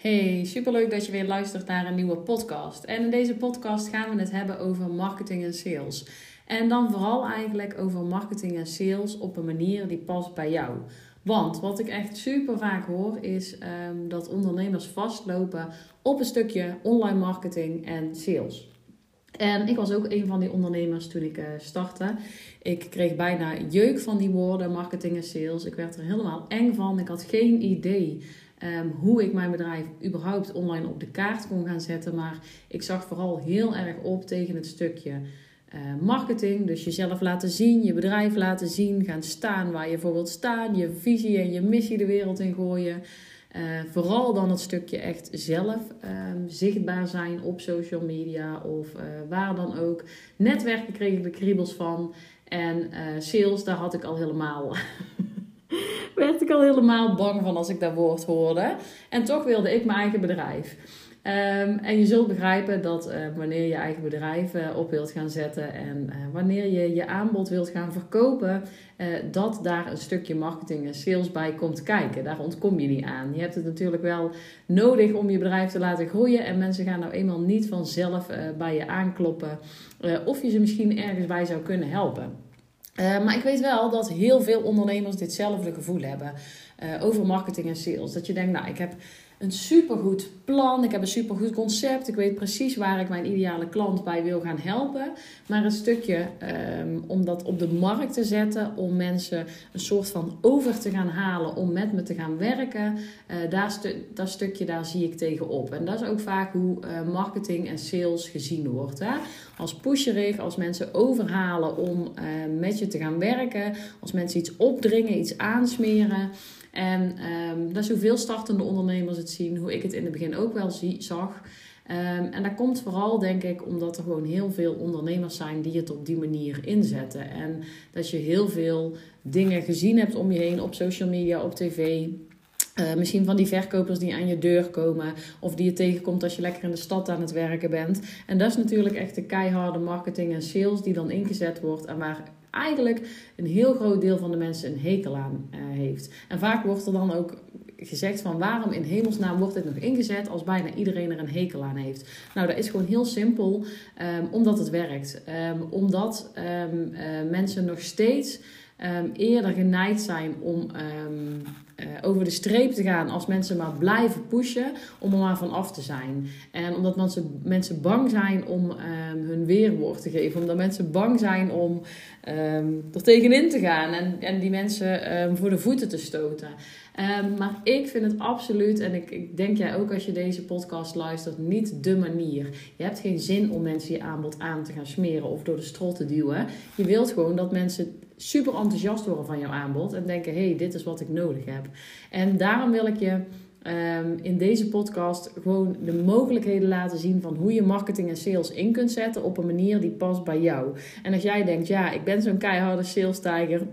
Hey, superleuk dat je weer luistert naar een nieuwe podcast. En in deze podcast gaan we het hebben over marketing en sales. En dan vooral eigenlijk over marketing en sales op een manier die past bij jou. Want wat ik echt super vaak hoor is um, dat ondernemers vastlopen op een stukje online marketing en sales. En ik was ook een van die ondernemers toen ik uh, startte. Ik kreeg bijna jeuk van die woorden, marketing en sales. Ik werd er helemaal eng van. Ik had geen idee um, hoe ik mijn bedrijf überhaupt online op de kaart kon gaan zetten. Maar ik zag vooral heel erg op tegen het stukje uh, marketing. Dus jezelf laten zien, je bedrijf laten zien, gaan staan waar je voor wilt staan, je visie en je missie de wereld in gooien. Uh, vooral dan het stukje echt zelf um, zichtbaar zijn op social media of uh, waar dan ook. Netwerken kreeg ik de kriebels van. En sales, daar had ik al helemaal. werd ik al helemaal bang van als ik dat woord hoorde. En toch wilde ik mijn eigen bedrijf. Um, en je zult begrijpen dat uh, wanneer je eigen bedrijf uh, op wilt gaan zetten en uh, wanneer je je aanbod wilt gaan verkopen, dat daar een stukje marketing en sales bij komt kijken. Daar ontkom je niet aan. Je hebt het natuurlijk wel nodig om je bedrijf te laten groeien en mensen gaan nou eenmaal niet vanzelf bij je aankloppen of je ze misschien ergens bij zou kunnen helpen. Maar ik weet wel dat heel veel ondernemers ditzelfde gevoel hebben over marketing en sales. Dat je denkt, nou, ik heb een supergoed plan. Ik heb een supergoed concept. Ik weet precies waar ik mijn ideale klant bij wil gaan helpen. Maar een stukje um, om dat op de markt te zetten, om mensen een soort van over te gaan halen om met me te gaan werken, uh, daar stu dat stukje daar zie ik tegenop. En dat is ook vaak hoe uh, marketing en sales gezien wordt. Hè? Als pusherig, als mensen overhalen om uh, met je te gaan werken, als mensen iets opdringen, iets aansmeren. En um, dat is hoeveel startende ondernemers het zien, hoe ik het in het begin ook wel zie, zag. Um, en dat komt vooral, denk ik, omdat er gewoon heel veel ondernemers zijn die het op die manier inzetten. En dat je heel veel dingen gezien hebt om je heen op social media, op tv. Uh, misschien van die verkopers die aan je deur komen of die je tegenkomt als je lekker in de stad aan het werken bent. En dat is natuurlijk echt de keiharde marketing en sales die dan ingezet wordt en waar eigenlijk een heel groot deel van de mensen een hekel aan uh, heeft. En vaak wordt er dan ook gezegd van waarom in hemelsnaam wordt dit nog ingezet als bijna iedereen er een hekel aan heeft. Nou, dat is gewoon heel simpel, um, omdat het werkt. Um, omdat um, uh, mensen nog steeds eerder geneigd zijn om over de streep te gaan als mensen maar blijven pushen om er maar van af te zijn. En omdat mensen, mensen bang zijn om um, hun weerwoord te geven. Omdat mensen bang zijn om um, er tegenin te gaan en, en die mensen um, voor de voeten te stoten. maar ik vind het absoluut, en ik, ik denk jij ook als je deze podcast luistert, niet de manier. Je hebt geen zin om mensen je aanbod aan te gaan smeren of door de strot te duwen. Je wilt gewoon dat mensen super enthousiast worden van jouw aanbod en denken: hey, dit is wat ik nodig heb. En daarom wil ik je um, in deze podcast gewoon de mogelijkheden laten zien van hoe je marketing en sales in kunt zetten op een manier die past bij jou. En als jij denkt: ja, ik ben zo'n keiharde sales tiger.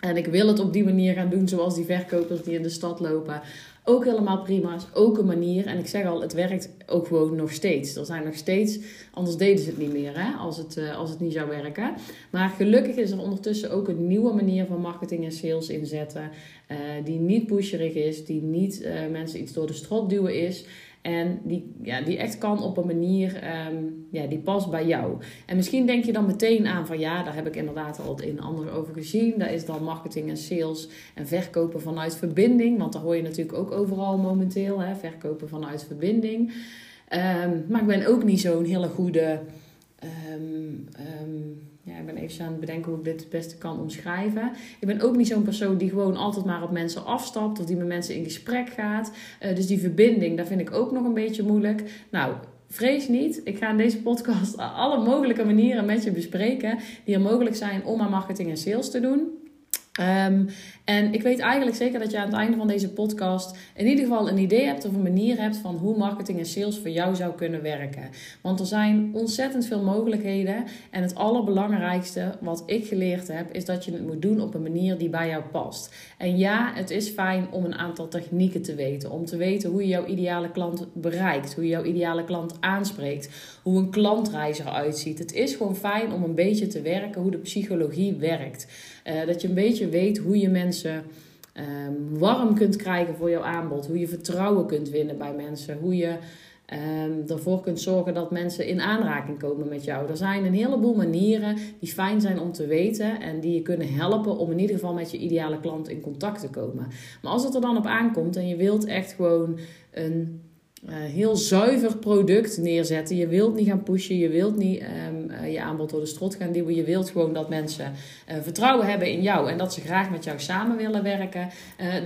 En ik wil het op die manier gaan doen, zoals die verkopers die in de stad lopen. Ook helemaal prima, is ook een manier. En ik zeg al, het werkt ook gewoon nog steeds. Er zijn nog steeds, anders deden ze het niet meer hè, als, het, uh, als het niet zou werken. Maar gelukkig is er ondertussen ook een nieuwe manier van marketing en sales inzetten. Uh, die niet pusherig is, die niet uh, mensen iets door de strot duwen is. En die, ja, die echt kan op een manier um, ja, die past bij jou. En misschien denk je dan meteen aan van ja, daar heb ik inderdaad al in andere over gezien. Dat is dan marketing en sales en verkopen vanuit verbinding. Want daar hoor je natuurlijk ook overal momenteel. Hè, verkopen vanuit verbinding. Um, maar ik ben ook niet zo'n hele goede. Um, ja, ik ben even aan het bedenken hoe ik dit het beste kan omschrijven. Ik ben ook niet zo'n persoon die gewoon altijd maar op mensen afstapt of die met mensen in gesprek gaat. Uh, dus die verbinding, daar vind ik ook nog een beetje moeilijk. Nou, vrees niet. Ik ga in deze podcast alle mogelijke manieren met je bespreken die er mogelijk zijn om aan marketing en sales te doen. Um, en ik weet eigenlijk zeker dat je aan het einde van deze podcast in ieder geval een idee hebt of een manier hebt van hoe marketing en sales voor jou zou kunnen werken. Want er zijn ontzettend veel mogelijkheden. En het allerbelangrijkste wat ik geleerd heb, is dat je het moet doen op een manier die bij jou past. En ja, het is fijn om een aantal technieken te weten. Om te weten hoe je jouw ideale klant bereikt, hoe je jouw ideale klant aanspreekt, hoe een klantreis eruit ziet. Het is gewoon fijn om een beetje te werken hoe de psychologie werkt. Uh, dat je een beetje weet hoe je mensen ehm, warm kunt krijgen voor jouw aanbod. Hoe je vertrouwen kunt winnen bij mensen. Hoe je um, ervoor kunt zorgen dat mensen in aanraking komen met jou. Er zijn een heleboel manieren die fijn zijn om te weten en die je kunnen helpen om in ieder geval met je ideale klant in contact te komen. Maar als het er dan op aankomt en je wilt echt gewoon een heel zuiver product neerzetten. Je wilt niet gaan pushen, je wilt niet um, uh, je aanbod door de strot gaan duwen. Je wilt gewoon dat mensen uh, vertrouwen hebben in jou en dat ze graag met jou samen willen werken.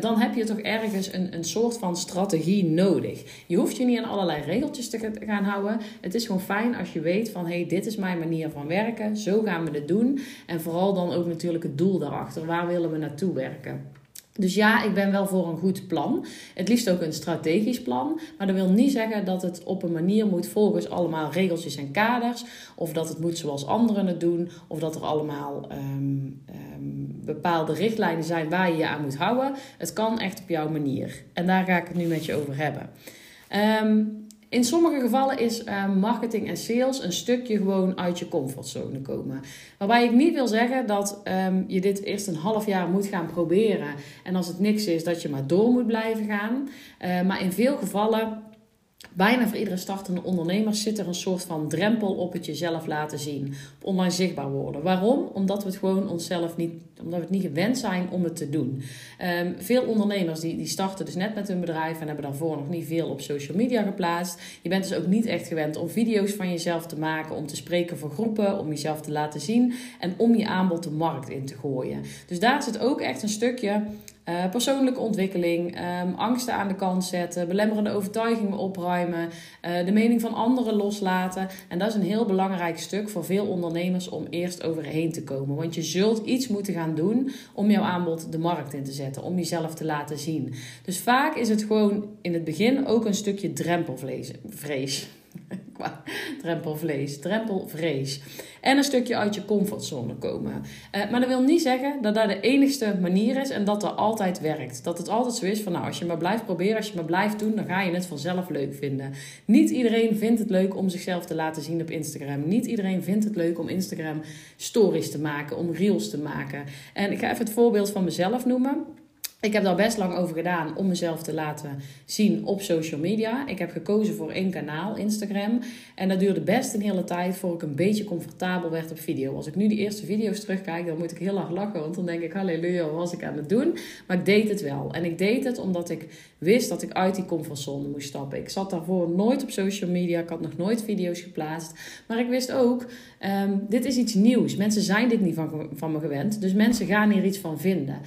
dan heb je toch ergens een, een soort van strategie nodig. Je hoeft je niet aan allerlei regeltjes te gaan houden. Het is gewoon fijn als je weet van hey, dit is mijn manier van werken. Zo gaan we het doen. En vooral dan ook natuurlijk het doel daarachter. Waar willen we naartoe werken? Dus ja, ik ben wel voor een goed plan. Het liefst ook een strategisch plan. Maar dat wil niet zeggen dat het op een manier moet volgens allemaal regeltjes en kaders. Of dat het moet zoals anderen het doen. Of dat er allemaal um, um, bepaalde richtlijnen zijn waar je je aan moet houden. Het kan echt op jouw manier. En daar ga ik het nu met je over hebben. Um, in sommige gevallen is uh, marketing en sales een stukje gewoon uit je comfortzone komen. Waarbij ik niet wil zeggen dat um, je dit eerst een half jaar moet gaan proberen. En als het niks is, dat je maar door moet blijven gaan. Uh, maar in veel gevallen Bijna voor iedere startende ondernemer zit er een soort van drempel op het jezelf laten zien. Op online zichtbaar worden. Waarom? Omdat we het gewoon onszelf niet, omdat we het niet gewend zijn om het te doen. Um, veel ondernemers die, die starten dus net met hun bedrijf en hebben daarvoor nog niet veel op social media geplaatst. Je bent dus ook niet echt gewend om video's van jezelf te maken, om te spreken voor groepen, om jezelf te laten zien en om je aanbod de markt in te gooien. Dus daar zit ook echt een stukje uh, persoonlijke ontwikkeling, um, angsten aan de kant zetten, belemmerende overtuigingen opruimen, uh, de mening van anderen loslaten. En dat is een heel belangrijk stuk voor veel ondernemers om eerst overheen te komen. Want je zult iets moeten gaan doen om jouw aanbod de markt in te zetten, om jezelf te laten zien. Dus vaak is het gewoon in het begin ook een stukje drempelvlees. Vrees. drempelvlees, drempelvrees. En een stukje uit je comfortzone komen. Uh, maar dat wil niet zeggen dat dat de enigste manier is en dat dat altijd werkt. Dat het altijd zo is van nou, als je maar blijft proberen, als je maar blijft doen, dan ga je het vanzelf leuk vinden. Niet iedereen vindt het leuk om zichzelf te laten zien op Instagram. Niet iedereen vindt het leuk om Instagram stories te maken, om reels te maken. En ik ga even het voorbeeld van mezelf noemen. Ik heb daar best lang over gedaan om mezelf te laten zien op social media. Ik heb gekozen voor één kanaal, Instagram. En dat duurde best een hele tijd voor ik een beetje comfortabel werd op video. Als ik nu die eerste video's terugkijk, dan moet ik heel erg lachen. Want dan denk ik, halleluja, wat was ik aan het doen? Maar ik deed het wel. En ik deed het omdat ik wist dat ik uit die comfortzone moest stappen. Ik zat daarvoor nooit op social media. Ik had nog nooit video's geplaatst. Maar ik wist ook, um, dit is iets nieuws. Mensen zijn dit niet van, van me gewend. Dus mensen gaan hier iets van vinden.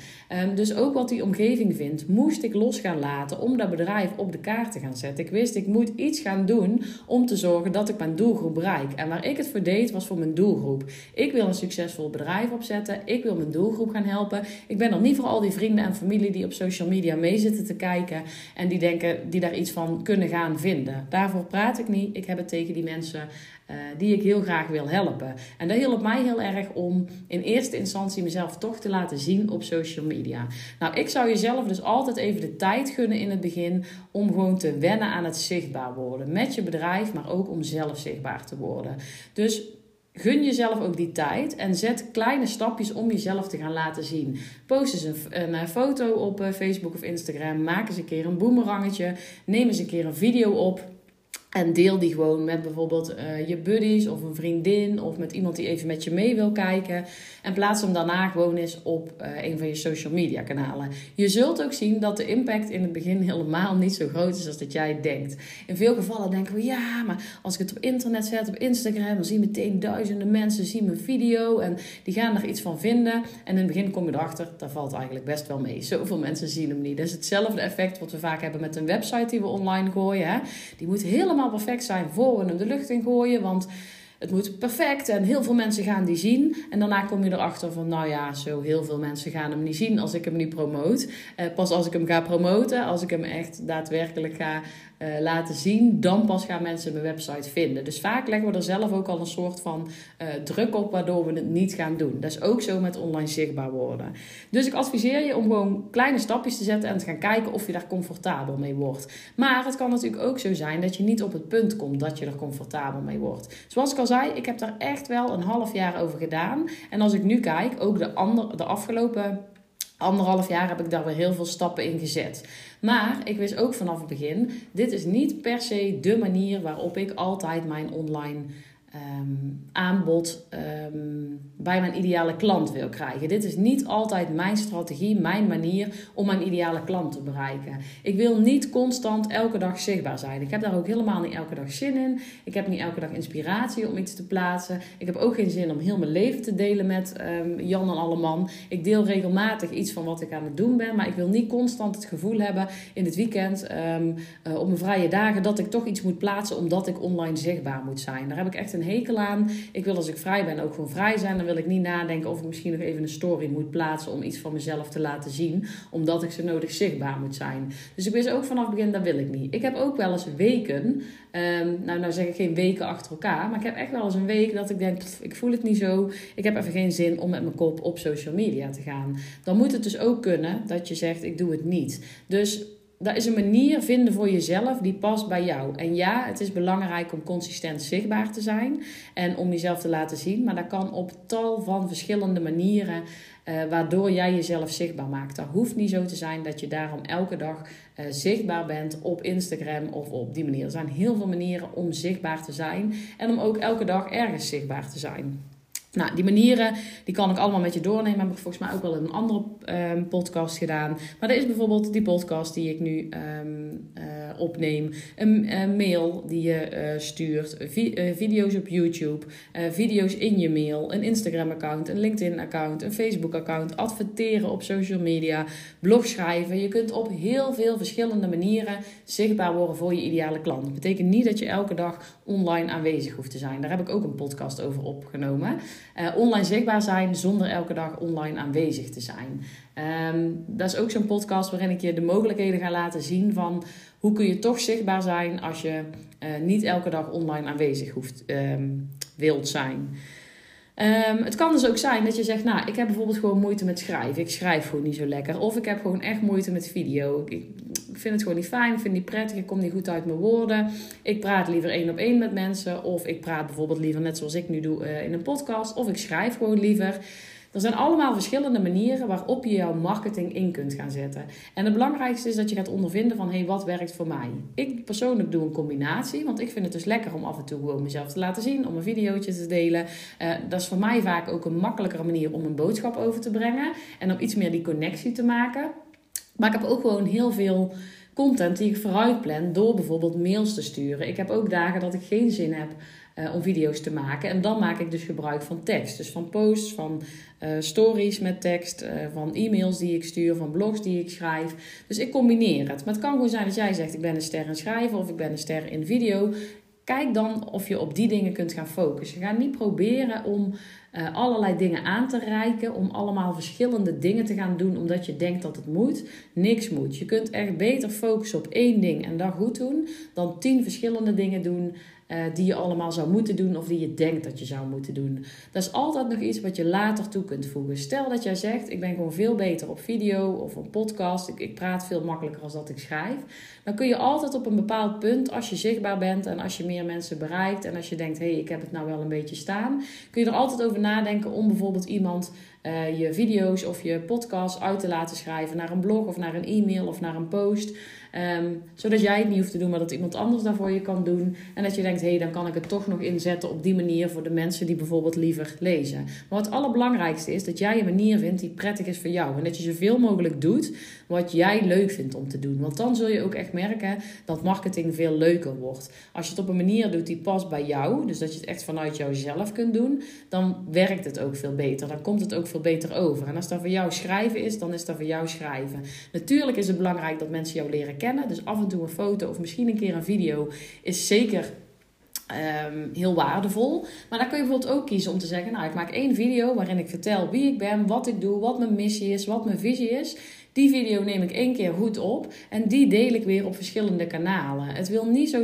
Um, dus ook wat die omgeving vindt, moest ik los gaan laten om dat bedrijf op de kaart te gaan zetten. Ik wist, ik moet iets gaan doen om te zorgen dat ik mijn doelgroep bereik. En waar ik het voor deed, was voor mijn doelgroep. Ik wil een succesvol bedrijf opzetten. Ik wil mijn doelgroep gaan helpen. Ik ben er niet voor al die vrienden en familie die op social media mee zitten te kijken en die denken, die daar iets van kunnen gaan vinden. Daarvoor praat ik niet. Ik heb het tegen die mensen uh, die ik heel graag wil helpen. En dat hielp mij heel erg om in eerste instantie mezelf toch te laten zien op social media. Nou, ik zou jezelf dus altijd even de tijd gunnen in het begin om gewoon te wennen aan het zichtbaar worden. Met je bedrijf, maar ook om zelf zichtbaar te worden. Dus gun jezelf ook die tijd en zet kleine stapjes om jezelf te gaan laten zien. Post eens een, een foto op eh, Facebook of Instagram. Maak eens een keer een boemerangetje. Neem eens een keer een video op. En deel die gewoon met bijvoorbeeld uh, je buddies of een vriendin of met iemand die even met je mee wil kijken. En plaats hem daarna gewoon eens op uh, een van je social media kanalen. Je zult ook zien dat de impact in het begin helemaal niet zo groot is als dat jij denkt. In veel gevallen denken we ja, maar als ik het op internet zet, op Instagram, dan zien meteen duizenden mensen zien mijn video en die gaan er iets van vinden. En in het begin kom je erachter, dat valt eigenlijk best wel mee. Zoveel mensen zien hem niet. Dat is hetzelfde effect wat we vaak hebben met een website die we online gooien. Hè? Die moet helemaal perfect zijn voor we hem de lucht in gooien. Want het moet perfect en heel veel mensen gaan die zien. En daarna kom je erachter van, nou ja, zo heel veel mensen gaan hem niet zien als ik hem niet promoot. Uh, pas als ik hem ga promoten, als ik hem echt daadwerkelijk ga uh, laten zien, dan pas gaan mensen mijn website vinden. Dus vaak leggen we er zelf ook al een soort van uh, druk op waardoor we het niet gaan doen. Dat is ook zo met online zichtbaar worden. Dus ik adviseer je om gewoon kleine stapjes te zetten en te gaan kijken of je daar comfortabel mee wordt. Maar het kan natuurlijk ook zo zijn dat je niet op het punt komt dat je er comfortabel mee wordt. Zoals ik al zei, ik heb daar echt wel een half jaar over gedaan. En als ik nu kijk, ook de, andere, de afgelopen anderhalf jaar heb ik daar weer heel veel stappen in gezet. Maar ik wist ook vanaf het begin, dit is niet per se de manier waarop ik altijd mijn online um, aanbod um, bij mijn ideale klant wil krijgen. Dit is niet altijd mijn strategie, mijn manier om mijn ideale klant te bereiken. Ik wil niet constant elke dag zichtbaar zijn. Ik heb daar ook helemaal niet elke dag zin in. Ik heb niet elke dag inspiratie om iets te plaatsen. Ik heb ook geen zin om heel mijn leven te delen met um, Jan en Alleman. Ik deel regelmatig iets van wat ik aan het doen ben, maar ik wil niet constant het gevoel hebben in het weekend, uh, op mijn vrije dagen, dat ik toch iets moet plaatsen omdat ik online zichtbaar moet zijn. Daar heb ik echt een hekel aan. Ik wil als ik vrij ben ook gewoon vrij zijn. Dan wil ik niet nadenken of ik misschien nog even een story moet plaatsen om iets van mezelf te laten zien. Omdat ik zo nodig zichtbaar moet zijn. Dus ik wist ook vanaf begin, dat wil ik niet. Ik heb ook wel eens weken, um, nou, nou zeg ik geen weken achter elkaar. Maar ik heb echt wel eens een week dat ik denk, ik voel het niet zo. Ik heb even geen zin om met mijn kop op social media te gaan. Dan moet het dus ook kunnen dat je zegt, ik doe het niet. Dus dat is een manier vinden voor jezelf die past bij jou. En ja, het is belangrijk om consistent zichtbaar te zijn en om jezelf te laten zien. Maar dat kan op tal van verschillende manieren, uh, waardoor jij jezelf zichtbaar maakt. Dat hoeft niet zo te zijn dat je daarom elke dag uh, zichtbaar bent op Instagram of op die manier. Er zijn heel veel manieren om zichtbaar te zijn en om ook elke dag ergens zichtbaar te zijn. Nou, die manieren, die kan ik allemaal met je doornemen. Heb ik volgens mij ook wel in een andere um, podcast gedaan. Maar dat is bijvoorbeeld die podcast die ik nu um, uh, opneem. Een, mail die je uh, stuurt. Uh, video's op YouTube. video's in je mail. Een Instagram-account. Een LinkedIn-account. Een Facebook-account. Adverteren op social media. Blog schrijven. Je kunt op heel veel verschillende manieren zichtbaar worden voor je ideale klant. Dat betekent niet dat je elke dag online aanwezig hoeft te zijn. Daar heb ik ook een podcast over opgenomen. Uh, online zichtbaar zijn zonder elke dag online aanwezig te zijn. Um, dat is ook zo'n podcast waarin ik je de mogelijkheden ga laten zien van hoe kun je toch zichtbaar zijn als je uh, niet elke dag online aanwezig hoeft, um, wilt zijn. Um, het kan dus ook zijn dat je zegt, nou, ik heb bijvoorbeeld gewoon moeite met schrijven. Ik schrijf gewoon niet zo lekker. Of ik heb gewoon echt moeite met video. Ik, vind het gewoon niet fijn, ik vind het niet prettig, ik kom niet goed uit mijn woorden. Ik praat liever één op één met mensen. Of ik praat bijvoorbeeld liever net zoals ik nu doe uh, in een podcast. Of ik schrijf gewoon liever. Er zijn allemaal verschillende manieren waarop je jouw marketing in kunt gaan zetten. En het belangrijkste is dat je gaat ondervinden van, hé, hey, wat werkt voor mij? Ik persoonlijk doe een combinatie, want ik vind het dus lekker om af en toe gewoon mezelf te laten zien, om een videootje te delen. Uh, dat is voor mij vaak ook een makkelijkere manier om een boodschap over te brengen en om iets meer die connectie te maken. Maar ik heb ook gewoon heel veel content die ik vooruit plan door bijvoorbeeld mails te sturen. Ik heb ook dagen dat ik geen zin heb uh, om video's te maken. En dan maak ik dus gebruik van tekst. Dus van posts, van uh, stories met tekst, uh, van e-mails die ik stuur, van blogs die ik schrijf. Dus ik combineer het. Maar het kan gewoon zijn dat jij zegt: ik ben een ster in schrijven of ik ben een ster in video. Kijk dan of je op die dingen kunt gaan focussen. Ga niet proberen om allerlei dingen aan te reiken, om allemaal verschillende dingen te gaan doen omdat je denkt dat het moet. Niks moet. Je kunt echt beter focussen op één ding en dat goed doen, dan tien verschillende dingen doen die je allemaal zou moeten doen of die je denkt dat je zou moeten doen. Dat is altijd nog iets wat je later toe kunt voegen. Stel dat jij zegt: Ik ben gewoon veel beter op video of op podcast. Ik, ik praat veel makkelijker als dat ik schrijf. Dan kun je altijd op een bepaald punt, als je zichtbaar bent en als je meer mensen bereikt en als je denkt: hé, hey, ik heb het nou wel een beetje staan, kun je er altijd over nadenken om bijvoorbeeld iemand uh, je video's of je podcast uit te laten schrijven naar een blog of naar een e-mail of naar een post. Um, zodat jij het niet hoeft te doen, maar dat iemand anders daarvoor je kan doen. En dat je denkt, hé, hey, dan kan ik het toch nog inzetten op die manier voor de mensen die bijvoorbeeld liever lezen. Maar het allerbelangrijkste is dat jij een manier vindt die prettig is voor jou. En dat je zoveel mogelijk doet wat jij leuk vindt om te doen. Want dan zul je ook echt merken dat marketing veel leuker wordt. Als je het op een manier doet die past bij jou, dus dat je het echt vanuit jouzelf kunt doen, dan werkt het ook veel beter. Dan komt het ook veel beter over. En als dat voor jou schrijven is, dan is dat voor jou schrijven. Natuurlijk is het belangrijk dat mensen jou leren Dus af en toe een foto of misschien een keer een video is zeker Um, heel waardevol. Maar dan kun je bijvoorbeeld ook kiezen om te zeggen: Nou, ik maak één video waarin ik vertel wie ik ben, wat ik doe, wat mijn missie is, wat mijn visie is. Die video neem ik één keer goed op en die deel ik weer op verschillende kanalen. Het, wil niet zo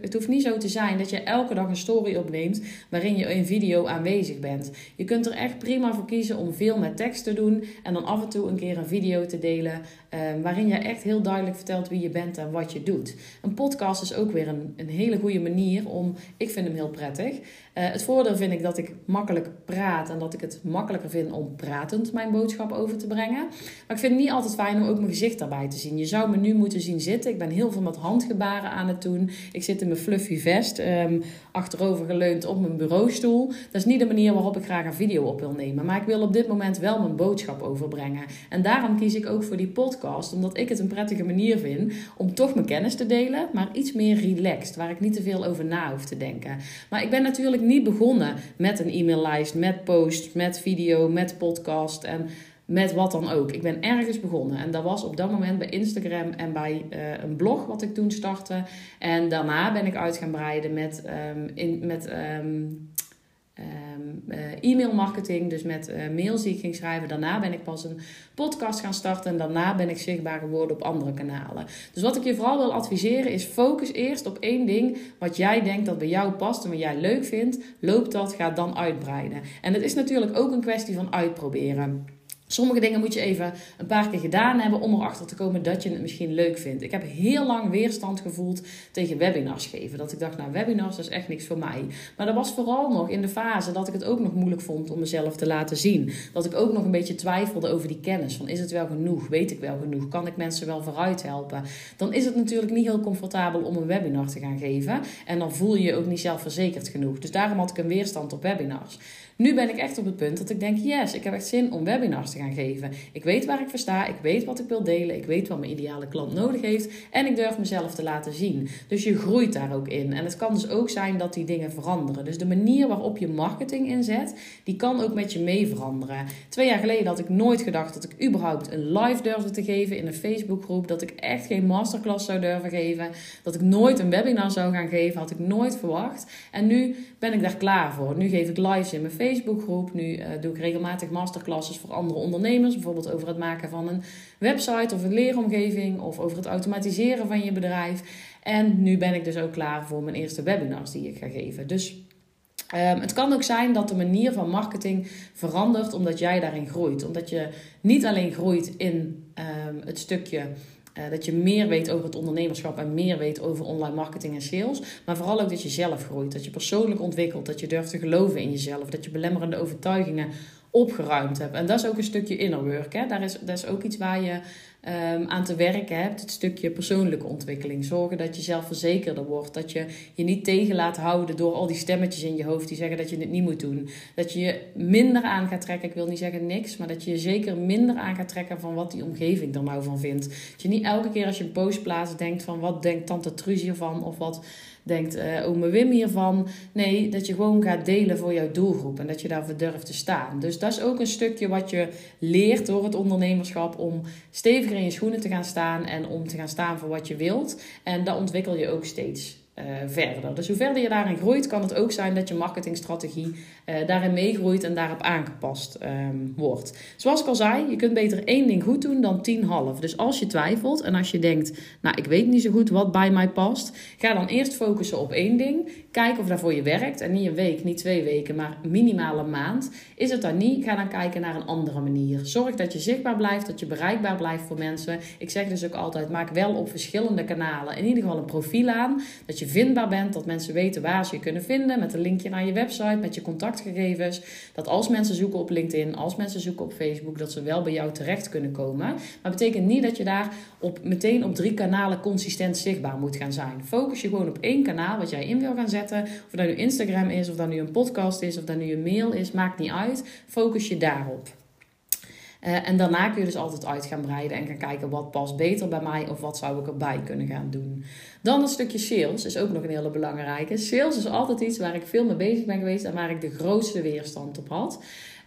het hoeft niet zo te zijn dat je elke dag een story opneemt waarin je in video aanwezig bent. Je kunt er echt prima voor kiezen om veel met tekst te doen en dan af en toe een keer een video te delen uh, waarin je echt heel duidelijk vertelt wie je bent en wat je doet. Een podcast is ook weer een, een hele goede manier om, ik vind hem heel prettig. Uh, het voordeel vind ik dat ik makkelijk praat en dat ik het makkelijker vind om pratend mijn boodschap over te brengen. Maar ik vind het niet altijd fijn om ook mijn gezicht daarbij te zien. Je zou me nu moeten zien zitten. Ik ben heel veel met handgebaren aan het doen. Ik zit in mijn fluffy vest, um, achterover geleund op mijn bureaustoel. Dat is niet de manier waarop ik graag een video op wil nemen. Maar ik wil op dit moment wel mijn boodschap overbrengen. En daarom kies ik ook voor die podcast, omdat ik het een prettige manier vind om toch mijn kennis te delen, maar iets meer relaxed, waar ik niet te veel over na hoef te denken. Maar ik ben natuurlijk niet begonnen met een e-maillijst, met post, met video, met podcast en met wat dan ook. Ik ben ergens begonnen en dat was op dat moment bij Instagram en bij uh, een blog wat ik toen startte. En daarna ben ik uit gaan breiden met, um, in, met um, uh, e-mail marketing, dus met uh, mails die ik ging schrijven. Daarna ben ik pas een podcast gaan starten en daarna ben ik zichtbaar geworden op andere kanalen. Dus wat ik je vooral wil adviseren is focus eerst op één ding wat jij denkt dat bij jou past en wat jij leuk vindt. Loop dat, ga dan uitbreiden. En het is natuurlijk ook een kwestie van uitproberen. Sommige dingen moet je even een paar keer gedaan hebben om erachter te komen dat je het misschien leuk vindt. Ik heb heel lang weerstand gevoeld tegen webinars geven. Dat ik dacht, nou, webinars dat is echt niks voor mij. Maar dat was vooral nog in de fase dat ik het ook nog moeilijk vond om mezelf te laten zien. Dat ik ook nog een beetje twijfelde over die kennis. Van is het wel genoeg? Weet ik wel genoeg? Kan ik mensen wel vooruit helpen? Dan is het natuurlijk niet heel comfortabel om een webinar te gaan geven. En dan voel je je ook niet zelfverzekerd genoeg. Dus daarom had ik een weerstand op webinars. Nu ben ik echt op het punt dat ik denk: yes, ik heb echt zin om webinars te gaan geven. Ik weet waar ik voor sta, ik weet wat ik wil delen, ik weet wat mijn ideale klant nodig heeft en ik durf mezelf te laten zien. Dus je groeit daar ook in. En het kan dus ook zijn dat die dingen veranderen. Dus de manier waarop je marketing inzet, die kan ook met je mee veranderen. Twee jaar geleden had ik nooit gedacht dat ik überhaupt een live durfde te geven in een Facebookgroep, dat ik echt geen masterclass zou durven geven, dat ik nooit een webinar zou gaan geven, had ik nooit verwacht. En nu ben ik daar klaar voor. Nu geef ik lives in mijn Facebookgroep. Nu uh, doe ik regelmatig masterclasses voor andere ondernemers. Bijvoorbeeld over het maken van een website of een leeromgeving. Of over het automatiseren van je bedrijf. En nu ben ik dus ook klaar voor mijn eerste webinars die ik ga geven. Dus Um, het kan ook zijn dat de manier van marketing verandert omdat jij daarin groeit. Omdat je niet alleen groeit in um, het stukje uh, dat je meer weet over het ondernemerschap en meer weet over online marketing en sales. Maar vooral ook dat je zelf groeit. Dat je persoonlijk ontwikkelt. Dat je durft te geloven in jezelf. Dat je belemmerende overtuigingen opgeruimd hebt. En dat is ook een stukje inner work. Hè? Daar is, dat is ook iets waar je um, aan te werken hebt. Het stukje persoonlijke ontwikkeling. Zorgen dat je zelfverzekerder wordt. Dat je je niet tegen laat houden door al die stemmetjes in je hoofd die zeggen dat je het niet moet doen. Dat je je minder aan gaat trekken. Ik wil niet zeggen niks, maar dat je je zeker minder aan gaat trekken van wat die omgeving er nou van vindt. Dat je niet elke keer als je een post plaatst denkt van wat denkt tante Truus hiervan of wat denkt uh, Wim hiervan. Nee, dat je gewoon gaat delen voor jouw doelgroep en dat je daarvoor durft te staan. Dus dat is ook een stukje wat je leert door het ondernemerschap om steviger in je schoenen te gaan staan en om te gaan staan voor wat je wilt. En dat ontwikkel je ook steeds uh, verder. Dus hoe verder je daarin groeit, kan het ook zijn dat je marketingstrategie uh, daarin meegroeit en daarop aangepast um, wordt. Zoals ik al zei, je kunt beter één ding goed doen dan tien half. Dus als je twijfelt en als je denkt, nou ik weet niet zo goed wat bij mij past, ga dan eerst focussen op één ding. Kijk of dat voor je werkt. En niet een week, niet twee weken, maar minimaal een maand. Is het dan niet, ga dan kijken naar een andere manier. Zorg dat je zichtbaar blijft, dat je bereikbaar blijft voor mensen. Ik zeg dus ook altijd, maak wel op verschillende kanalen in ieder geval een profiel aan. Dat je vindbaar bent, dat mensen weten waar ze je kunnen vinden. Met een linkje naar je website, met je contactgegevens. Dat als mensen zoeken op LinkedIn, als mensen zoeken op Facebook, dat ze wel bij jou terecht kunnen komen. Maar betekent niet dat je daar op, meteen op drie kanalen consistent zichtbaar moet gaan zijn. Focus je gewoon op één kanaal wat jij in wil gaan zetten of dat nu Instagram is, of dat nu een podcast is, of dat nu een mail is, maakt niet uit. Focus je daarop. Uh, en daarna kun je dus altijd uit gaan breiden en gaan kijken wat past beter bij mij of wat zou ik erbij kunnen gaan doen. Dan een stukje sales is ook nog een hele belangrijke. Sales is altijd iets waar ik veel mee bezig ben geweest en waar ik de grootste weerstand op had.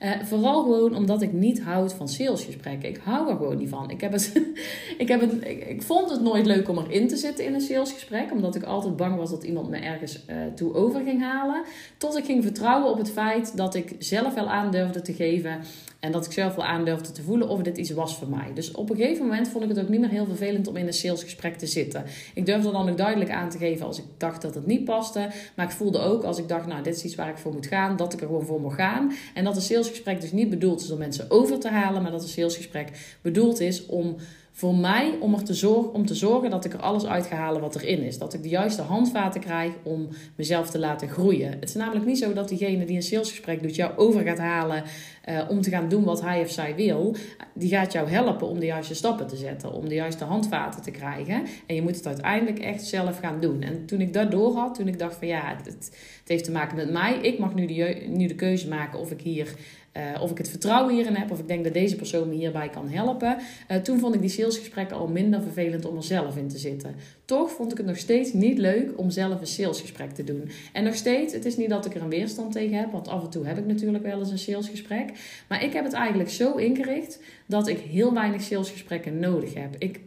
Uh, vooral gewoon omdat ik niet houd van salesgesprekken. Ik hou er gewoon niet van. Ik, heb het, ik, heb het, ik, vond het nooit leuk om erin te zitten in een salesgesprek. Omdat ik altijd bang was dat iemand me ergens uh, toe over ging halen. Tot ik ging vertrouwen op het feit dat ik zelf wel aandurfde te geven. En dat ik zelf wel aandurfde te voelen of dit iets was voor mij. Dus op een gegeven moment vond ik het ook niet meer heel vervelend om in een salesgesprek te zitten. Ik durfde dan ook duidelijk aan te geven als ik dacht dat het niet paste. Maar ik voelde ook als ik dacht, nou, dit is iets waar ik voor moet gaan, dat ik er gewoon voor moet gaan. En dat een salesgesprek dus niet bedoeld is om mensen over te halen, maar dat een salesgesprek bedoeld is om voor mij om, er te zorgen, om te zorgen dat ik er alles uit ga halen wat erin is. Dat ik de juiste handvaten krijg om mezelf te laten groeien. Het is namelijk niet zo dat diegene die een salesgesprek doet jou over gaat halen uh, om te gaan doen wat hij of zij wil. Die gaat jou helpen om de juiste stappen te zetten, om de juiste handvaten te krijgen. En je moet het uiteindelijk echt zelf gaan doen. En toen ik dat door had, toen ik dacht van ja, het, het heeft te maken met mij. Ik mag nu de, nu de keuze maken of ik hier uh, of ik het vertrouwen hierin heb, of ik denk dat deze persoon me hierbij kan helpen. Uh, toen vond ik die salesgesprekken al minder vervelend om er zelf in te zitten. Toch vond ik het nog steeds niet leuk om zelf een salesgesprek te doen. En nog steeds, het is niet dat ik er een weerstand tegen heb, want af en toe heb ik natuurlijk wel eens een salesgesprek. Maar ik heb het eigenlijk zo ingericht dat ik heel weinig salesgesprekken nodig heb. Ik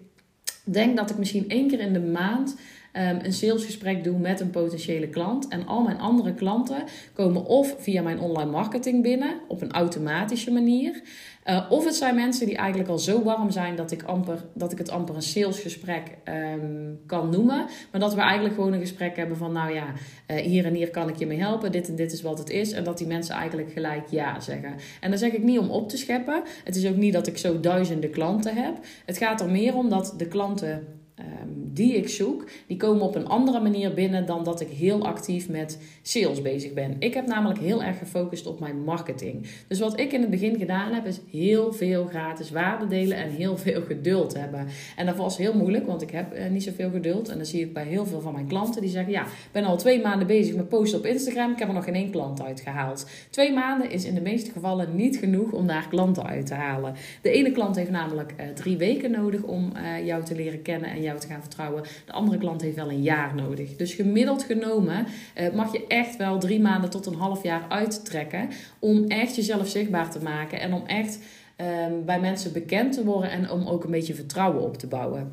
denk dat ik misschien één keer in de maand een salesgesprek doe met een potentiële klant. En al mijn andere klanten komen of via mijn online marketing binnen op een automatische manier. Uh, of het zijn mensen die eigenlijk al zo warm zijn dat ik, amper, dat ik het amper een salesgesprek um, kan noemen. Maar dat we eigenlijk gewoon een gesprek hebben van, nou ja, uh, hier en hier kan ik je mee helpen. Dit en dit is wat het is. En dat die mensen eigenlijk gelijk ja zeggen. En dan zeg ik niet om op te scheppen. Het is ook niet dat ik zo duizenden klanten heb. Het gaat er meer om dat de klanten Ehm, die ik zoek, die komen op een andere manier binnen dan dat ik heel actief met sales bezig ben. Ik heb namelijk heel erg gefocust op mijn marketing. Dus wat ik in het begin gedaan heb, is heel veel gratis waarde delen en heel veel geduld hebben. En dat was heel moeilijk, want ik heb uh, niet zoveel geduld. En dan zie ik bij heel veel van mijn klanten die zeggen: Ja, ik ben al twee maanden bezig met posten op Instagram. Ik heb er nog geen één klant uitgehaald. Twee maanden is in de meeste gevallen niet genoeg om daar klanten uit te halen. De ene klant heeft namelijk uh, drie weken nodig om uh, jou te leren kennen en jou te gaan vertrouwen. De andere klant heeft wel een jaar nodig. Dus gemiddeld genomen uh, mag je echt wel drie maanden tot een half jaar uittrekken om echt jezelf zichtbaar te maken en om echt um, bij mensen bekend te worden en om ook een beetje vertrouwen op te bouwen.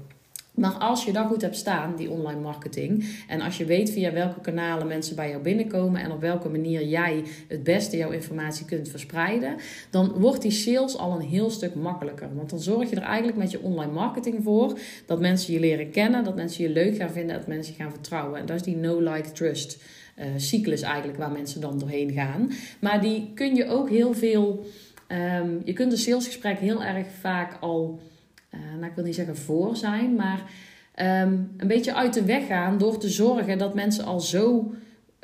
Maar als je dat goed hebt staan, die online marketing, en als je weet via welke kanalen mensen bij jou binnenkomen en op welke manier jij het beste jouw informatie kunt verspreiden, dan wordt die sales al een heel stuk makkelijker. Want dan zorg je er eigenlijk met je online marketing voor dat mensen je leren kennen, dat mensen je leuk gaan vinden, dat mensen je gaan vertrouwen. En dat is die no-like-trust. Uh, cyclus eigenlijk waar mensen dan doorheen gaan. Maar die kun je ook heel veel. Um, je kunt een salesgesprek heel erg vaak al nou, ik wil niet zeggen voor zijn, maar um, een beetje uit de weg gaan door te zorgen dat mensen al zo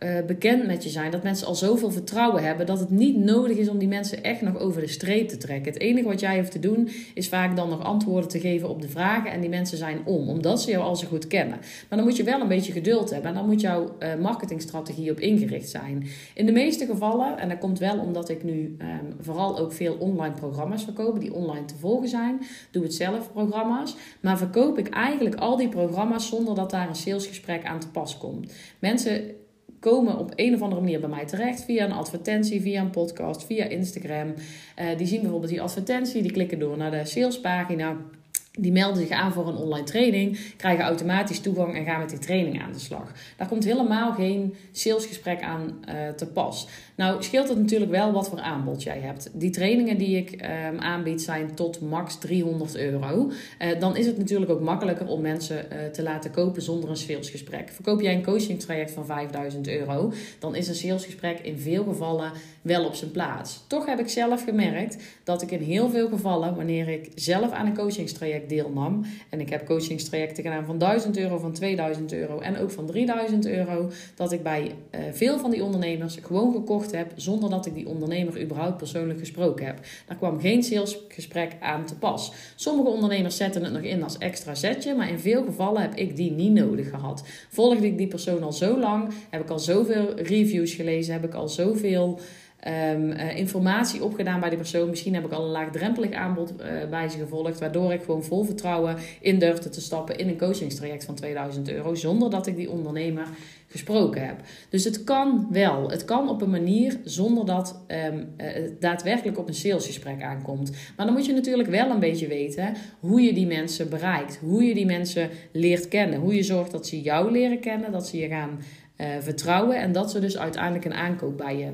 uh, bekend met je zijn. Dat mensen al zoveel vertrouwen hebben dat het niet nodig is om die mensen echt nog over de streep te trekken. Het enige wat jij hoeft te doen is vaak dan nog antwoorden te geven op de vragen. En die mensen zijn om, omdat ze jou al zo goed kennen. Maar dan moet je wel een beetje geduld hebben. En dan moet jouw uh, marketingstrategie op ingericht zijn. In de meeste gevallen, en dat komt wel omdat ik nu um, vooral ook veel online programma's verkoop, die online te volgen zijn. Doe het zelf programma's. Maar verkoop ik eigenlijk al die programma's zonder dat daar een salesgesprek aan te pas komt. Mensen komen op een of andere manier bij mij terecht. Via een advertentie, via een podcast, via Instagram. Uh, die zien bijvoorbeeld die advertentie, die klikken door naar de salespagina. Die melden zich aan voor een online training, krijgen automatisch toegang en gaan met die training aan de slag. Daar komt helemaal geen salesgesprek aan uh, te pas. Nou scheelt het natuurlijk wel wat voor aanbod jij hebt. Die trainingen die ik um, aanbied zijn tot max 300 euro. Uh, dan is het natuurlijk ook makkelijker om mensen uh, te laten kopen zonder een salesgesprek. Verkoop jij een coaching traject van 5000 euro, dan is een salesgesprek in veel gevallen wel op zijn plaats. Toch heb ik zelf gemerkt dat ik in heel veel gevallen, wanneer ik zelf aan een coachingstraject deelnam, en ik heb coachingstrajecten gedaan van 1000 euro, van 2000 euro en ook van 3000 euro, dat ik bij uh, veel van die ondernemers gewoon gekocht heb zonder dat ik die ondernemer überhaupt persoonlijk gesproken heb. Daar kwam geen salesgesprek aan te pas. Sommige ondernemers zetten het nog in als extra zetje, maar in veel gevallen heb ik die niet nodig gehad. Volgde ik die persoon al zo lang, heb ik al zoveel reviews gelezen, heb ik al zoveel um, uh, informatie opgedaan bij die persoon. Misschien heb ik al een laagdrempelig aanbod uh, bij ze gevolgd, waardoor ik gewoon vol vertrouwen in durfde te stappen in een coachingstraject van 2000 euro, zonder dat ik die ondernemer gesproken heb. Dus het kan wel. Het kan op een manier zonder dat um, het daadwerkelijk op een salesgesprek aankomt. Maar dan moet je natuurlijk wel een beetje weten hoe je die mensen bereikt. Hoe je die mensen leert kennen. Hoe je zorgt dat ze jou leren kennen, dat ze je gaan uh, vertrouwen en dat ze dus uiteindelijk een aankoop bij je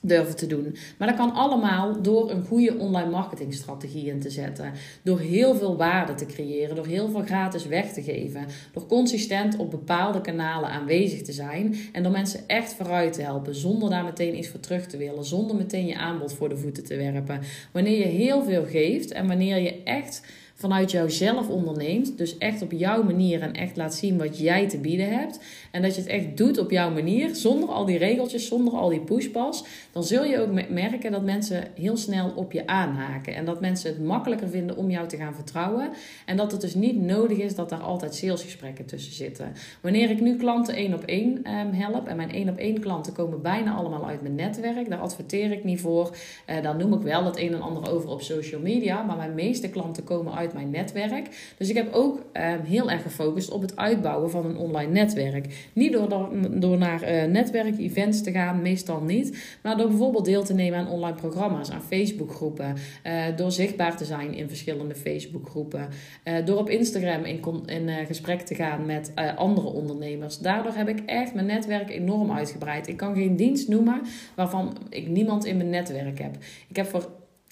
durven te doen. Maar dat kan allemaal door een goede online marketingstrategie in te zetten. Door heel veel waarde te creëren, door heel veel gratis weg te geven, door consistent op bepaalde kanalen aanwezig te zijn en door mensen echt vooruit te helpen zonder daar meteen iets voor terug te willen, zonder meteen je aanbod voor de voeten te werpen. Wanneer je heel veel geeft en wanneer je echt vanuit jouzelf onderneemt. Dus echt op jouw manier en echt laat zien wat jij te bieden hebt. En dat je het echt doet op jouw manier, zonder al die regeltjes, zonder al die pushpas. Dan zul je ook merken dat mensen heel snel op je aanhaken. En dat mensen het makkelijker vinden om jou te gaan vertrouwen. En dat het dus niet nodig is dat daar altijd salesgesprekken tussen zitten. Wanneer ik nu klanten één op één um, help, en mijn één op één klanten komen bijna allemaal uit mijn netwerk, daar adverteer ik niet voor. Uh, dan noem ik wel het een en ander over op social media. Maar mijn meeste klanten komen uit mijn netwerk. Dus ik heb ook ehm, heel erg gefocust op het uitbouwen van een online netwerk. Niet door, door naar uh, netwerk-events te gaan, meestal niet. Maar door bijvoorbeeld deel te nemen aan online programma's, aan Facebookgroepen. Uh, door zichtbaar te zijn in verschillende Facebookgroepen. Uh, door op Instagram in, in gesprek te gaan met andere ondernemers. Daardoor heb ik echt mijn netwerk enorm uitgebreid. Ik kan geen dienst noemen waarvan ik niemand in mijn netwerk heb. Ik heb voor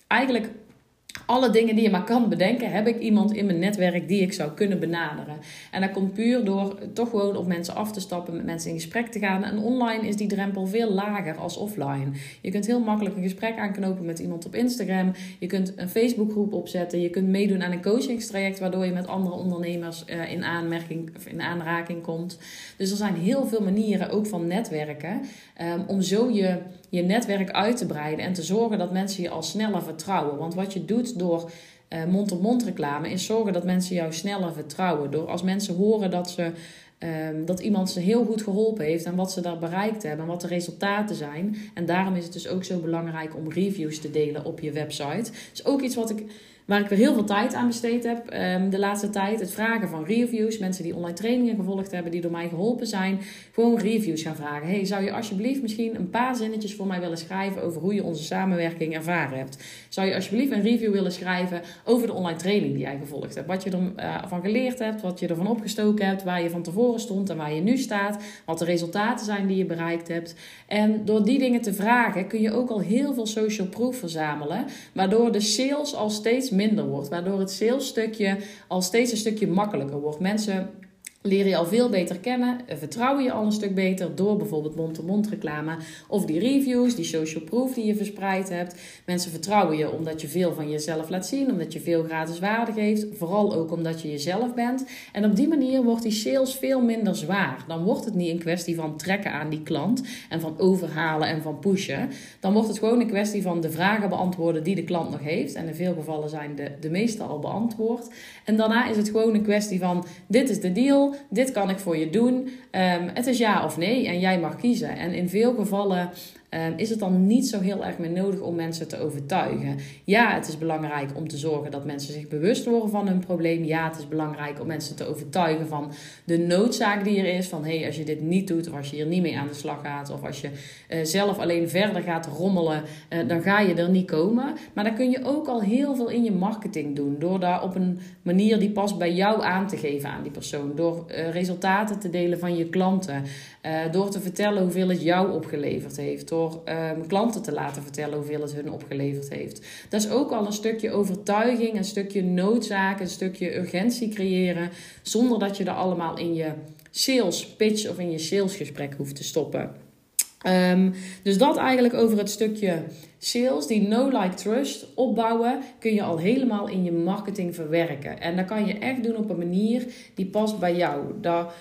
eigenlijk alle dingen die je maar kan bedenken, heb ik iemand in mijn netwerk die ik zou kunnen benaderen. En dat komt puur door toch gewoon op mensen af te stappen, met mensen in gesprek te gaan. En online is die drempel veel lager als offline. Je kunt heel makkelijk een gesprek aanknopen met iemand op Instagram. Je kunt een Facebookgroep opzetten. Je kunt meedoen aan een coachingstraject, waardoor je met andere ondernemers eh, in, aanmerking, of in aanraking komt. Dus er zijn heel veel manieren, ook van netwerken, ehm, om zo je, je netwerk uit te breiden en te zorgen dat mensen je al sneller vertrouwen. Want wat je doet door uh, mond-op-mond reclame is zorgen dat mensen jou sneller vertrouwen. Door als mensen horen dat, ze, um, dat iemand ze heel goed geholpen heeft en wat ze daar bereikt hebben en wat de resultaten zijn. En daarom is het dus ook zo belangrijk om reviews te delen op je website. is ook iets wat ik Waar ik weer heel veel tijd aan besteed heb um, de laatste tijd. Het vragen van reviews. Mensen die online trainingen gevolgd hebben, die door mij geholpen zijn. Gewoon reviews gaan vragen. Hey, zou je alsjeblieft misschien een paar zinnetjes voor mij willen schrijven over hoe je onze samenwerking ervaren hebt? Zou je alsjeblieft een review willen schrijven over de online training die jij gevolgd hebt? Wat je ervan uh, geleerd hebt, wat je ervan opgestoken hebt, waar je van tevoren stond en waar je nu staat. Wat de resultaten zijn die je bereikt hebt. En door die dingen te vragen kun je ook al heel veel social proof verzamelen. Waardoor de sales al steeds minder wordt. Waardoor het salesstukje al steeds een stukje makkelijker wordt. Mensen leer je al veel beter kennen, vertrouw je al een stuk beter door bijvoorbeeld mond-to-mond reclame of die reviews, die social proof die je verspreid hebt. Mensen vertrouwen je omdat je veel van jezelf laat zien, omdat je veel gratis waarde geeft, vooral ook omdat je jezelf bent. En op die manier wordt die sales veel minder zwaar. Dan wordt het niet een kwestie van trekken aan die klant en van overhalen en van pushen. Dan wordt het gewoon een kwestie van de vragen beantwoorden die de klant nog heeft. En in veel gevallen zijn de, de meeste al beantwoord. En daarna is het gewoon een kwestie van: dit is de deal, dit kan ik voor je doen. Um, het is ja of nee en jij mag kiezen. En in veel gevallen Ehm, is het dan niet zo heel erg meer nodig om mensen te overtuigen. Ja, het is belangrijk om te zorgen dat mensen zich bewust worden van hun probleem. Ja, het is belangrijk om mensen te overtuigen van de noodzaak die er is. Van hé, hey, als je dit niet doet, of als je hier niet mee aan de slag gaat, of als je uh, zelf alleen verder gaat rommelen, uh, dan ga je er niet komen. Maar dan kun je ook al heel veel in je marketing doen. Door daar op een manier die past bij jou aan te geven aan die persoon. Door uh, resultaten te delen van je klanten. Door te vertellen hoeveel het jou opgeleverd heeft door um, klanten te laten vertellen hoeveel het hun opgeleverd heeft. Dat is ook al een stukje overtuiging, een stukje noodzaak, een stukje urgentie creëren, zonder dat je er allemaal in je sales pitch of in je salesgesprek hoeft te stoppen. Um, dus dat eigenlijk over het stukje sales, die no-like trust opbouwen, kun je al helemaal in je marketing verwerken. En dat kan je echt doen op een manier die past bij jou. Dat,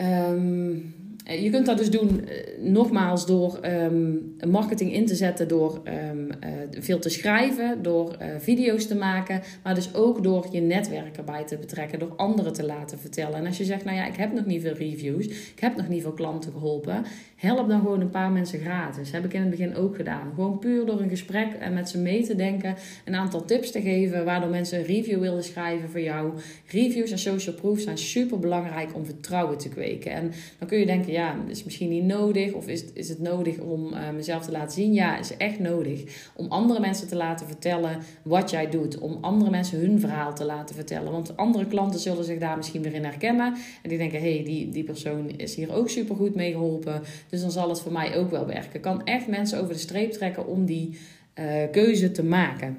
um, eh, je kunt dat dus doen, eh, nogmaals, door um, marketing in te zetten, door um, uh, veel te schrijven, door video's te maken, maar dus ook door je netwerk erbij te betrekken, door anderen te laten vertellen. En als je zegt, nou ja, ik heb nog niet veel reviews, ik heb nog niet veel klanten geholpen, help dan gewoon een paar mensen gratis. heb ik in het begin ook gedaan. Gewoon puur door een gesprek en met ze mee te denken, een aantal tips te geven, waardoor mensen een review willen schrijven voor jou. Reviews en social proof zijn super belangrijk om vertrouwen te kweken. En dan kun je denken, ja, is misschien niet nodig. Of is, is het nodig om uh, mezelf te laten zien? Ja, is echt nodig. Om andere mensen te laten vertellen wat jij doet. Om andere mensen hun verhaal te laten vertellen. Want andere klanten zullen zich daar misschien weer in herkennen. En die denken, hé, hey, die, die persoon is hier ook supergoed mee geholpen. Dus dan zal het voor mij ook wel werken. Ik kan echt mensen over de streep trekken om die uh, keuze te maken.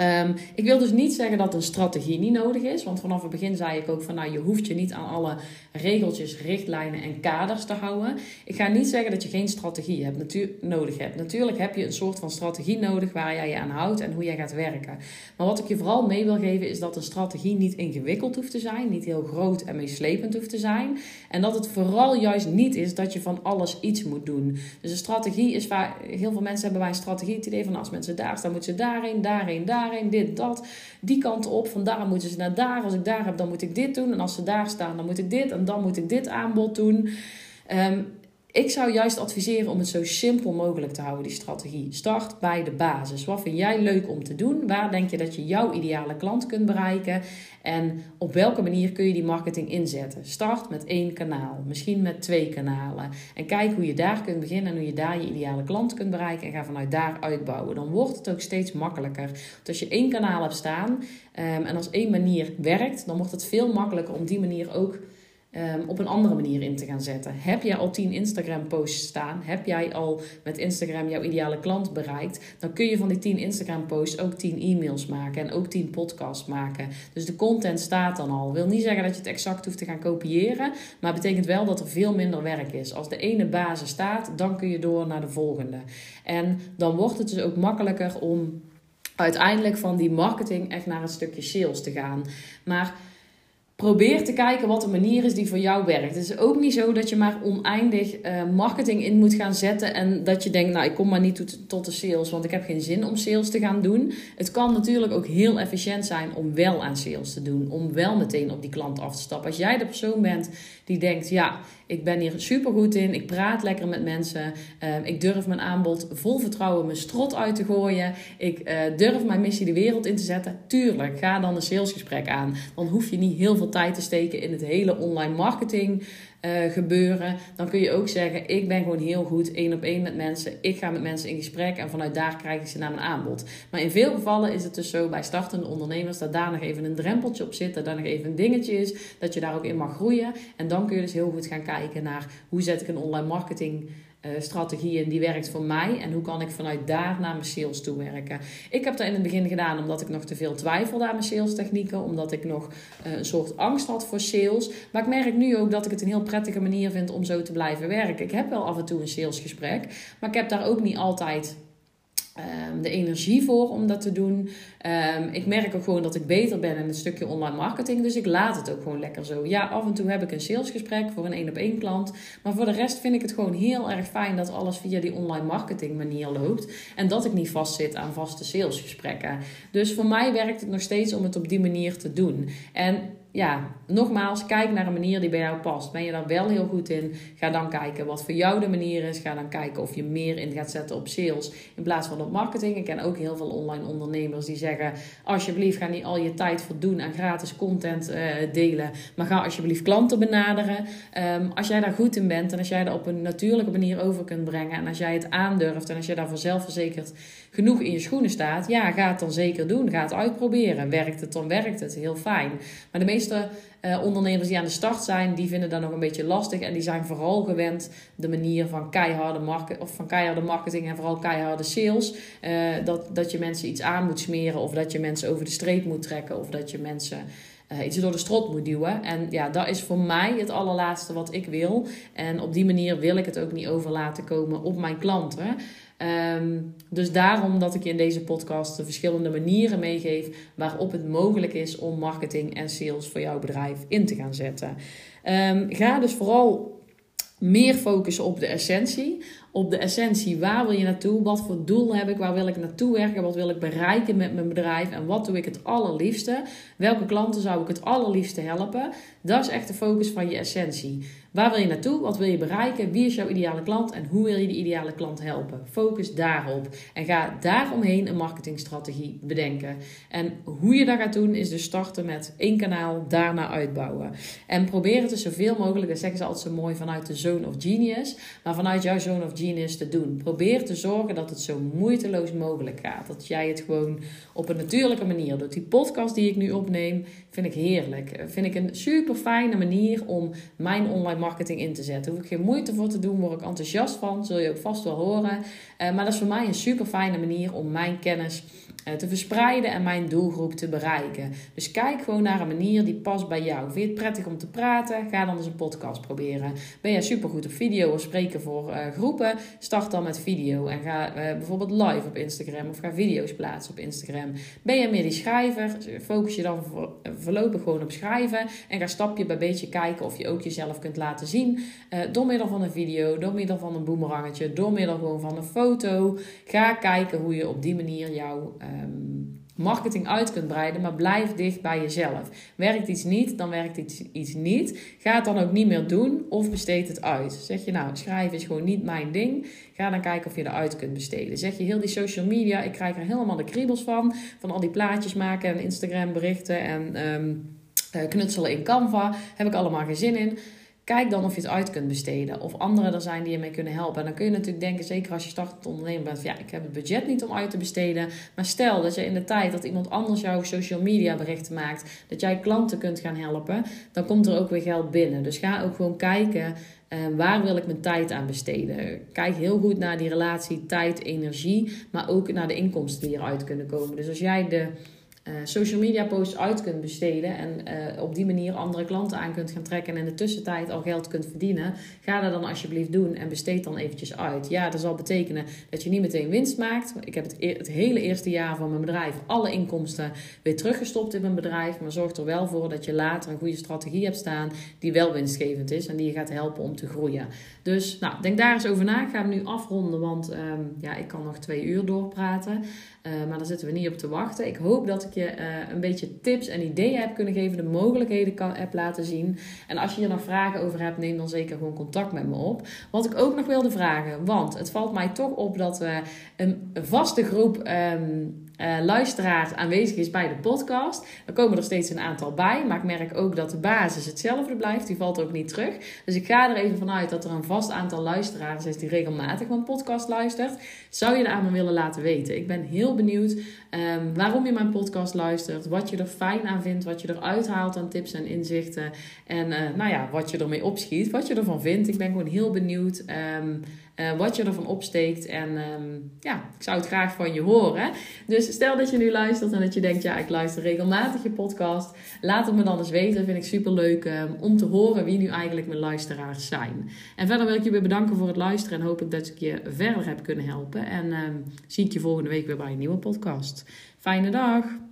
Um, ik wil dus niet zeggen dat een strategie niet nodig is. Want vanaf het begin zei ik ook van nou, je hoeft je niet aan alle regeltjes, richtlijnen en kaders te houden. Ik ga niet zeggen dat je geen strategie hebt, natuur, nodig hebt. Natuurlijk heb je een soort van strategie nodig waar jij je aan houdt en hoe jij gaat werken. Maar wat ik je vooral mee wil geven is dat een strategie niet ingewikkeld hoeft te zijn, niet heel groot en meeslepend hoeft te zijn. En dat het vooral juist niet is dat je van alles iets moet doen. Dus een strategie is waar heel veel mensen hebben bij een strategie het idee van als mensen daar staan, moeten ze daarheen, daarheen, daarheen, dit, dat, die kant op. Van daar moeten ze naar daar. Als ik daar heb, dan moet ik dit doen. En als ze daar staan, dan moet ik dit en dan moet ik dit aanbod doen. Um, ik zou juist adviseren om het zo simpel mogelijk te houden, die strategie. Start bij de basis. Wat vind jij leuk om te doen? Waar denk je dat je jouw ideale klant kunt bereiken? En op welke manier kun je die marketing inzetten? Start met één kanaal, misschien met twee kanalen. En kijk hoe je daar kunt beginnen en hoe je daar je ideale klant kunt bereiken. En ga vanuit daar uitbouwen. Dan wordt het ook steeds makkelijker. Want als je één kanaal hebt staan um, en als één manier werkt, dan wordt het veel makkelijker om die manier ook um, op een andere manier in te gaan zetten. Heb jij al 10 Instagram posts staan? Heb jij al met Instagram jouw ideale klant bereikt? Dan kun je van die 10 Instagram posts ook 10 e-mails maken en ook 10 podcasts maken. Dus de content staat dan al. Wil niet zeggen dat je het exact hoeft te gaan kopiëren, maar betekent wel dat er veel minder werk is. Als de ene basis staat, dan kun je door naar de volgende. En dan wordt het dus ook makkelijker om uiteindelijk van die marketing echt naar een stukje sales te gaan. Maar probeer te kijken wat de manier is die voor jou werkt. Het is ook niet zo dat je maar oneindig uh, marketing in moet gaan zetten en dat je denkt, nou ik kom maar niet tot, tot de sales, want ik heb geen zin om sales te gaan doen. Het kan natuurlijk ook heel efficiënt zijn om wel aan sales te doen, om wel meteen op die klant af te stappen. Als jij de persoon bent die denkt, ja, ik ben hier super goed in, ik praat lekker met mensen, uh, ik durf mijn aanbod vol vertrouwen mijn strot uit te gooien, ik uh, durf mijn missie de wereld in te zetten. Tuurlijk, ga dan een salesgesprek aan. Dan hoef je niet heel veel tijd te steken in het hele online marketing uh, gebeuren. Dan kun je ook zeggen: Ik ben gewoon heel goed één op één met mensen. Ik ga met mensen in gesprek en vanuit daar krijg ik ze naar mijn aanbod. Maar in veel gevallen is het dus zo bij startende ondernemers dat daar nog even een drempeltje op zit. Dat daar nog even een dingetje is. Dat je daar ook in mag groeien. En dan kun je dus heel goed gaan kijken naar hoe zet ik een online marketing uh, strategieën die werkt voor mij en hoe kan ik vanuit daar naar mijn sales toe werken. Ik heb dat in het begin gedaan omdat ik nog te veel twijfelde aan mijn sales technieken, omdat ik nog uh, een soort angst had voor sales. Maar ik merk nu ook dat ik het een heel prettige manier vind om zo te blijven werken. Ik heb wel af en toe een salesgesprek, maar ik heb daar ook niet altijd Ehm, de energie voor om dat te doen. Um, ik merk ook gewoon dat ik beter ben in het stukje online marketing. Dus ik laat het ook gewoon lekker zo. Ja, af en toe heb ik een salesgesprek voor een één op één klant. Maar voor de rest vind ik het gewoon heel erg fijn dat alles via die online marketing manier loopt. En dat ik niet vastzit aan vaste salesgesprekken. Dus voor mij werkt het nog steeds om het op die manier te doen. En ja, nogmaals, kijk naar een manier die bij jou past. Ben je daar wel heel goed in? Ga dan kijken wat voor jou de manier is. Ga dan kijken of je meer in gaat zetten op sales in plaats van op marketing. Ik ken ook heel veel online ondernemers die zeggen: Alsjeblieft, ga niet al je tijd voldoen aan gratis content uh, delen, maar ga alsjeblieft klanten benaderen. Um, als jij daar goed in bent en als jij dat op een natuurlijke manier over kunt brengen en als jij het aandurft en als jij daar zelfverzekerd genoeg in je schoenen staat, ja, ga het dan zeker doen. Ga het uitproberen. Werkt het, dan werkt het. Heel fijn. Maar de meeste uh, ondernemers die aan de start zijn, die vinden dat nog een beetje lastig. En die zijn vooral gewend de manier van keiharde, market, of van keiharde marketing en vooral keiharde sales. Uh, dat, dat je mensen iets aan moet smeren of dat je mensen over de streep moet trekken of dat je mensen... Uh, iets door de strot moet duwen. En ja, dat is voor mij het allerlaatste wat ik wil. En op die manier wil ik het ook niet over laten komen op mijn klanten. Um, dus daarom dat ik je in deze podcast de verschillende manieren meegeef waarop het mogelijk is om marketing en sales voor jouw bedrijf in te gaan zetten. Um, ga dus vooral meer focussen op de essentie. Op de essentie. Waar wil je naartoe? Wat voor doel heb ik? Waar wil ik naartoe werken? Wat wil ik bereiken met mijn bedrijf? En wat doe ik het allerliefste? Welke klanten zou ik het allerliefste helpen? Dat is echt de focus van je essentie. Waar wil je naartoe? Wat wil je bereiken? Wie is jouw ideale klant? En hoe wil je die ideale klant helpen? Focus daarop. En ga daaromheen een marketingstrategie bedenken. En hoe je dat gaat doen, is dus starten met één kanaal, daarna uitbouwen. En probeer het dus zoveel mogelijk, dat zeggen ze altijd zo mooi, vanuit de zone of genius. Maar vanuit jouw zone of genius te doen. Probeer te zorgen dat het zo moeiteloos mogelijk gaat. Dat jij het gewoon op een natuurlijke manier doet. Die podcast die ik nu opneem, vind ik heerlijk. Vind ik een super fijne manier om mijn online marketing in te zetten. Hoef ik geen moeite voor te doen, word ik enthousiast van, zul je ook vast wel horen. Uh, maar dat is voor mij een super fijne manier om mijn kennis te verspreiden en mijn doelgroep te bereiken. Dus kijk gewoon naar een manier die past bij jou. Vind je het prettig om te praten? Ga dan eens een podcast proberen. Ben je super goed op video of spreken voor uh, groepen? Start dan met video en ga bijvoorbeeld live op Instagram of ga video's plaatsen op Instagram. Ben je meer die schrijver? Focus je dan voorlopig gewoon op schrijven en ga stapje bij beetje kijken of je ook jezelf kunt laten zien. Door middel van een video, door middel van een boemerangetje, door middel gewoon van een foto. Ga kijken hoe je op die manier jouw um, marketing uit kunt breiden, maar blijf dicht bij jezelf. Werkt iets niet, dan werkt iets, iets niet. Ga het dan ook niet meer doen of besteed het uit. Zeg je nou, schrijven is gewoon niet mijn ding. Ga dan kijken of je eruit kunt besteden. Zeg je heel die social media, ik krijg er helemaal de kriebels van. Van al die plaatjes maken en Instagram berichten en um, knutselen in Canva. Heb ik allemaal geen zin in. Kijk dan of je het uit kunt besteden. Of anderen er zijn die je mee kunnen helpen. En dan kun je natuurlijk denken, zeker als je startend ondernemer bent, ja, ik heb het budget niet om uit te besteden. Maar stel dat je in de tijd dat iemand anders jouw social media berichten maakt, dat jij klanten kunt gaan helpen, dan komt er ook weer geld binnen. Dus ga ook gewoon kijken. Uh, waar wil ik mijn tijd aan besteden? Kijk heel goed naar die relatie tijd-energie, maar ook naar de inkomsten die eruit kunnen komen. Dus als jij de uh, social media posts uit kunt besteden en uh, op die manier andere klanten aan kunt gaan trekken en in de tussentijd al geld kunt verdienen, ga dat dan alsjeblieft doen en besteed dan eventjes uit. Ja, dat zal betekenen dat je niet meteen winst maakt. Ik heb het, het hele eerste jaar van mijn bedrijf alle inkomsten weer teruggestopt in mijn bedrijf, maar zorg er wel voor dat je later een goede strategie hebt staan die wel winstgevend is en die je gaat helpen om te groeien. Dus nou, denk daar eens over na. Ik ga hem nu afronden, want um, ja, ik kan nog twee uur doorpraten. Uh, maar daar zitten we niet op te wachten. Ik hoop dat ik je uh, een beetje tips en ideeën heb kunnen geven, de mogelijkheden kan, heb laten zien. En als je hier nog vragen over hebt, neem dan zeker gewoon contact met me op. Wat ik ook nog wilde vragen, want het valt mij toch op dat we een vaste groep um, uh, luisteraars aanwezig is bij de podcast. Er komen er steeds een aantal bij, maar ik merk ook dat de basis hetzelfde blijft. Die valt ook niet terug. Dus ik ga er even vanuit dat er een vast aantal luisteraars is die regelmatig mijn podcast luistert. Zou je er aan me willen laten weten? Ik ben heel benieuwd um, waarom je mijn podcast luistert, wat je er fijn aan vindt, wat je eruit haalt aan tips en inzichten. En uh, nou ja, wat je ermee opschiet, wat je ervan vindt. Ik ben gewoon heel benieuwd. Um, uh, wat je ervan opsteekt. En um, ja, ik zou het graag van je horen. Dus stel dat je nu luistert en dat je denkt, ja, ik luister regelmatig je podcast. Laat het me dan eens weten. Vind ik super leuk um, om te horen wie nu eigenlijk mijn luisteraars zijn. En verder wil ik je weer bedanken voor het luisteren en hoop ik dat ik je verder heb kunnen helpen. En um, zie ik je volgende week weer bij een nieuwe podcast. Fijne dag!